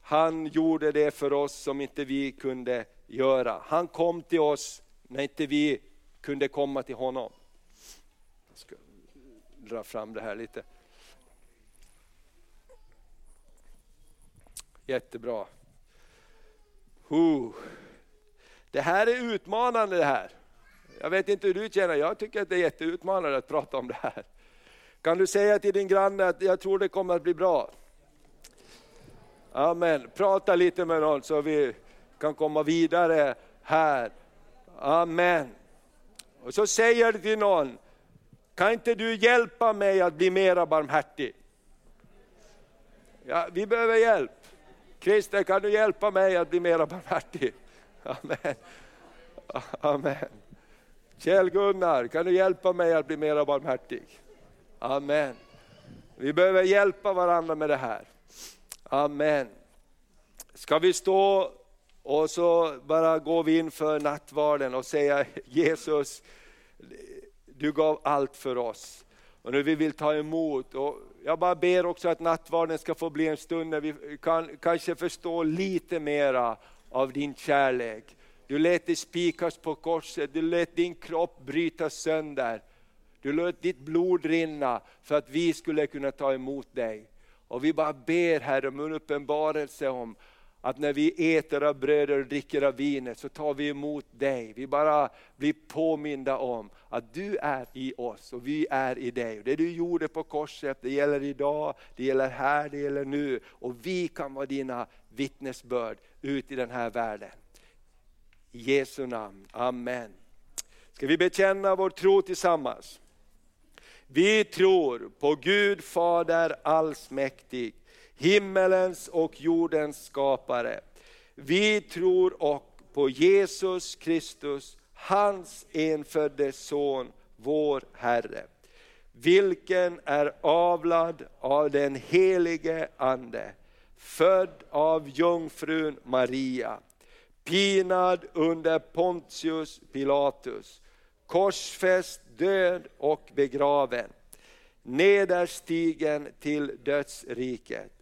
Han gjorde det för oss som inte vi kunde göra. Han kom till oss när inte vi kunde komma till honom. Jag ska dra fram det här lite. Jättebra. Uh. Det här är utmanande det här. Jag vet inte hur du känner, jag tycker att det är jätteutmanande att prata om det här. Kan du säga till din granne att jag tror det kommer att bli bra? Amen. Prata lite med någon så vi kan komma vidare här. Amen. Och så säger du till någon, kan inte du hjälpa mig att bli mera barmhärtig? Ja, vi behöver hjälp. Christer, kan du hjälpa mig att bli mera barmhärtig? Amen. Amen. Kjell-Gunnar, kan du hjälpa mig att bli mera barmhärtig? Amen. Vi behöver hjälpa varandra med det här. Amen. Ska vi stå och så bara går vi in för nattvarden och säger Jesus, du gav allt för oss. Och nu vi vill ta emot. Och jag bara ber också att nattvarden ska få bli en stund när vi kan kanske förstå lite mera av din kärlek. Du lät dig spikas på korset, du lät din kropp brytas sönder. Du lät ditt blod rinna för att vi skulle kunna ta emot dig. Och vi bara ber Herre om en uppenbarelse om att när vi äter av brödet och dricker av vinet så tar vi emot dig. Vi bara blir påminda om att du är i oss och vi är i dig. Det du gjorde på korset, det gäller idag, det gäller här, det gäller nu. Och vi kan vara dina vittnesbörd ut i den här världen. I Jesu namn, Amen. Ska vi bekänna vår tro tillsammans? Vi tror på Gud Fader allsmäktig, himmelens och jordens skapare. Vi tror och på Jesus Kristus, hans enfödde son, vår Herre, vilken är avlad av den helige Ande, född av jungfrun Maria, pinad under Pontius Pilatus, korsfäst, död och begraven nederstigen till dödsriket.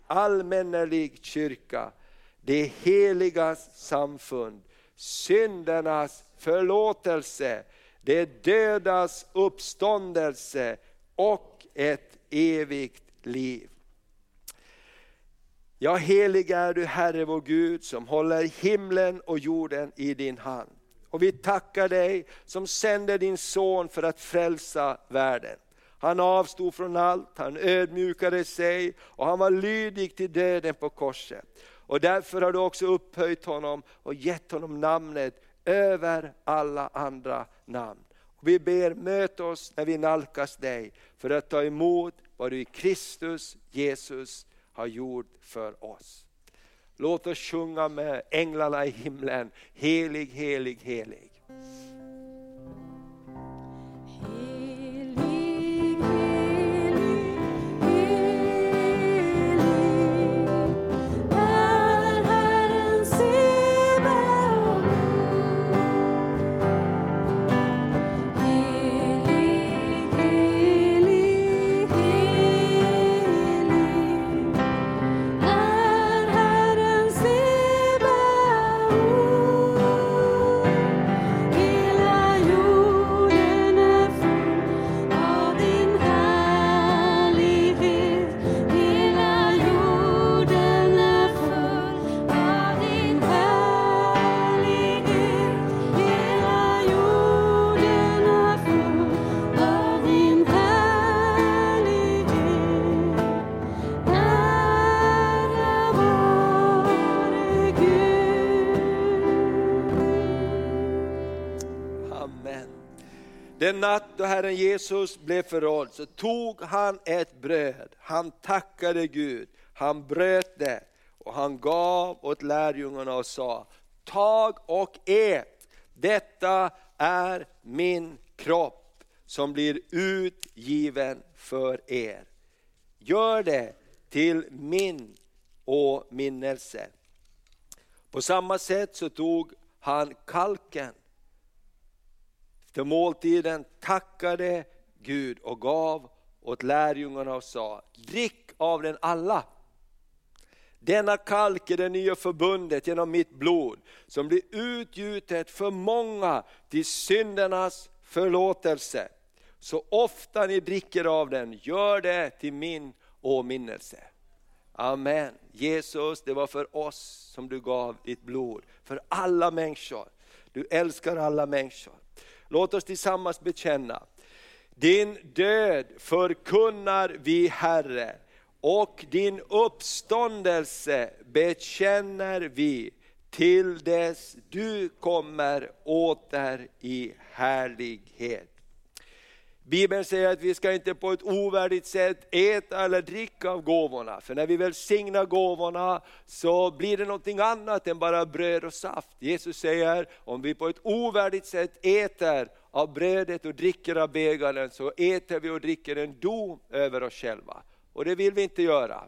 allmännelig kyrka, det heligas samfund, syndernas förlåtelse, det dödas uppståndelse och ett evigt liv. Ja, helig är du Herre vår Gud som håller himlen och jorden i din hand. Och vi tackar dig som sänder din son för att frälsa världen. Han avstod från allt, han ödmjukade sig och han var lydig till döden på korset. Och därför har du också upphöjt honom och gett honom namnet över alla andra namn. Och vi ber, möt oss när vi nalkas dig för att ta emot vad du i Kristus Jesus har gjort för oss. Låt oss sjunga med änglarna i himlen, helig, helig, helig. Herren Jesus blev förrådd så tog han ett bröd, han tackade Gud, han bröt det och han gav åt lärjungarna och sa, tag och ät, detta är min kropp som blir utgiven för er. Gör det till min åminnelse. På samma sätt så tog han kalken efter måltiden tackade Gud och gav åt lärjungarna och sa, drick av den alla. Denna kalk är det nya förbundet genom mitt blod som blir utgjutet för många till syndernas förlåtelse. Så ofta ni dricker av den, gör det till min åminnelse. Amen. Jesus, det var för oss som du gav ditt blod, för alla människor. Du älskar alla människor. Låt oss tillsammans bekänna. Din död förkunnar vi Herre och din uppståndelse bekänner vi till dess du kommer åter i härlighet. Bibeln säger att vi ska inte på ett ovärdigt sätt äta eller dricka av gåvorna. För när vi välsignar gåvorna så blir det någonting annat än bara bröd och saft. Jesus säger, om vi på ett ovärdigt sätt äter av brödet och dricker av bägaren så äter vi och dricker en dom över oss själva. Och det vill vi inte göra.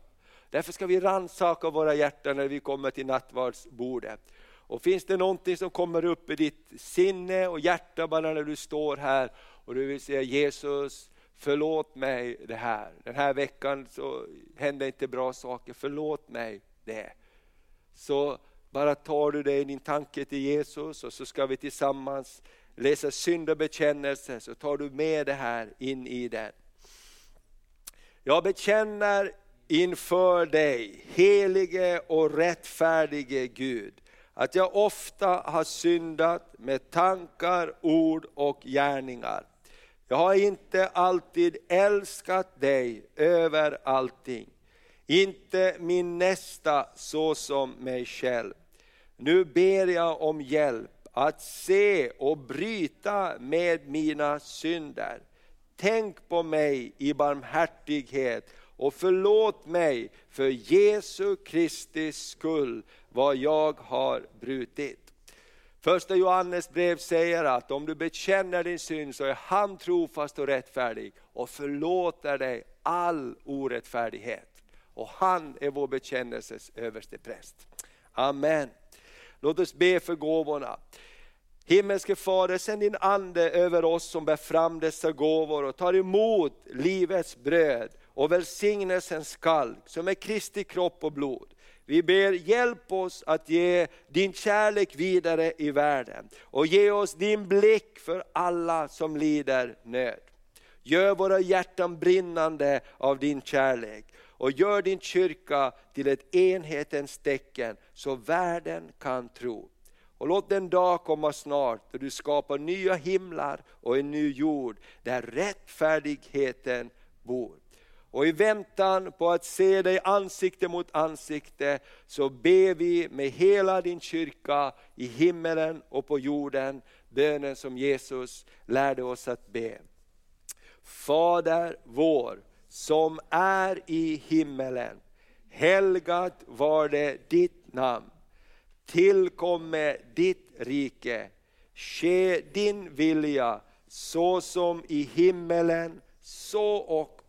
Därför ska vi rannsaka våra hjärtan när vi kommer till nattvardsbordet. Och finns det någonting som kommer upp i ditt sinne och hjärta bara när du står här och du vill säga Jesus, förlåt mig det här. Den här veckan så hände inte bra saker, förlåt mig det. Så bara tar du dig din tanke till Jesus och så ska vi tillsammans läsa syndabekännelse, så tar du med det här in i den. Jag bekänner inför dig, helige och rättfärdige Gud, att jag ofta har syndat med tankar, ord och gärningar. Jag har inte alltid älskat dig över allting, inte min nästa så som mig själv. Nu ber jag om hjälp att se och bryta med mina synder. tänk på mig i barmhärtighet och förlåt mig för Jesu Kristi skull vad jag har brutit. Första Johannes brev säger att om du bekänner din synd så är han trofast och rättfärdig och förlåter dig all orättfärdighet. Och han är vår bekännelses överste präst. Amen. Låt oss be för gåvorna. Himmelske Fader, sänd din Ande över oss som bär fram dessa gåvor och tar emot livets bröd och välsignelsens skalk som är Kristi kropp och blod. Vi ber hjälp oss att ge din kärlek vidare i världen och ge oss din blick för alla som lider nöd. Gör våra hjärtan brinnande av din kärlek och gör din kyrka till ett enhetens tecken så världen kan tro. Och låt den dag komma snart då du skapar nya himlar och en ny jord där rättfärdigheten bor. Och i väntan på att se dig ansikte mot ansikte så ber vi med hela din kyrka i himmelen och på jorden bönen som Jesus lärde oss att be. Fader vår som är i himmelen. Helgat var det ditt namn. Tillkomme ditt rike. Ske din vilja så som i himmelen så och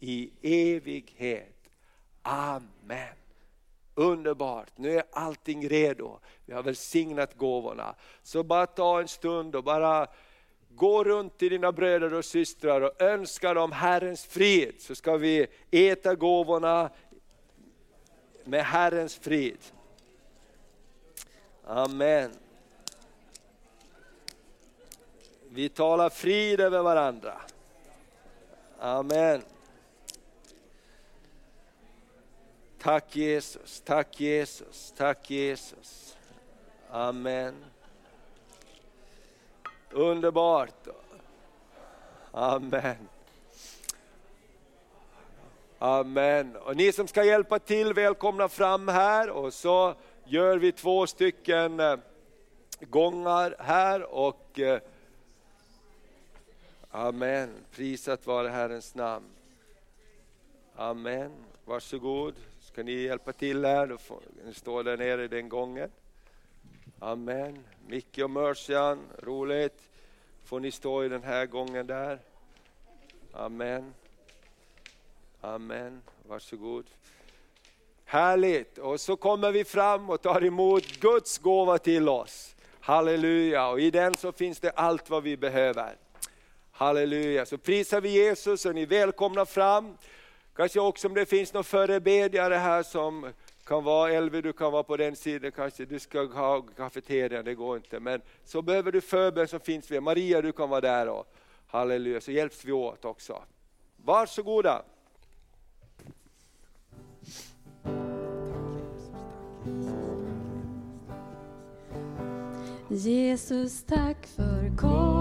i evighet. Amen. Underbart, nu är allting redo. Vi har välsignat gåvorna. Så bara ta en stund och bara gå runt till dina bröder och systrar och önska dem Herrens frid. Så ska vi äta gåvorna med Herrens frid. Amen. Vi talar frid över varandra. Amen. Tack Jesus, tack Jesus, tack Jesus. Amen. Underbart. Amen. Amen. Och ni som ska hjälpa till, välkomna fram här och så gör vi två stycken eh, gångar här och eh, Amen. Prisat vare Herrens namn. Amen. Varsågod. Ska ni hjälpa till här? Då får, ni stå där nere den gången. Amen. Micke och Mercian, roligt. Får ni stå i den här gången där. Amen. Amen. Varsågod. Härligt! Och så kommer vi fram och tar emot Guds gåva till oss. Halleluja! Och i den så finns det allt vad vi behöver. Halleluja! Så prisar vi Jesus och ni är välkomna fram. Kanske också om det finns någon förebedjare här som kan vara, Elvi du kan vara på den sidan, kanske du ska ha kafeterian, det går inte. Men så behöver du förbön som finns vid, Maria du kan vara där och halleluja, så hjälps vi åt också. Varsågoda. Jesus, tack för kom